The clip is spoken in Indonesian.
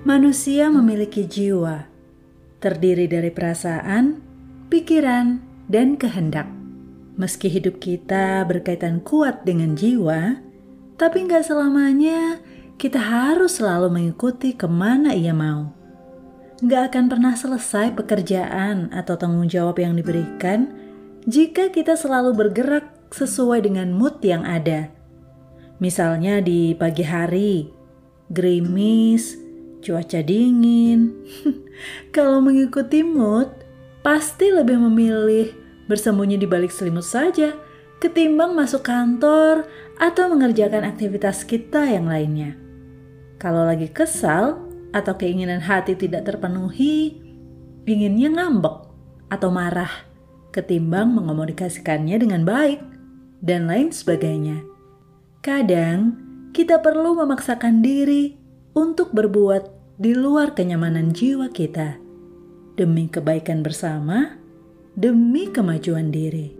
Manusia memiliki jiwa, terdiri dari perasaan, pikiran, dan kehendak. Meski hidup kita berkaitan kuat dengan jiwa, tapi nggak selamanya kita harus selalu mengikuti ke mana ia mau. Nggak akan pernah selesai pekerjaan atau tanggung jawab yang diberikan jika kita selalu bergerak sesuai dengan mood yang ada. Misalnya di pagi hari, gerimis, cuaca dingin. Kalau mengikuti mood, pasti lebih memilih bersembunyi di balik selimut saja ketimbang masuk kantor atau mengerjakan aktivitas kita yang lainnya. Kalau lagi kesal atau keinginan hati tidak terpenuhi, inginnya ngambek atau marah ketimbang mengomunikasikannya dengan baik dan lain sebagainya. Kadang kita perlu memaksakan diri untuk berbuat di luar kenyamanan jiwa kita demi kebaikan bersama, demi kemajuan diri.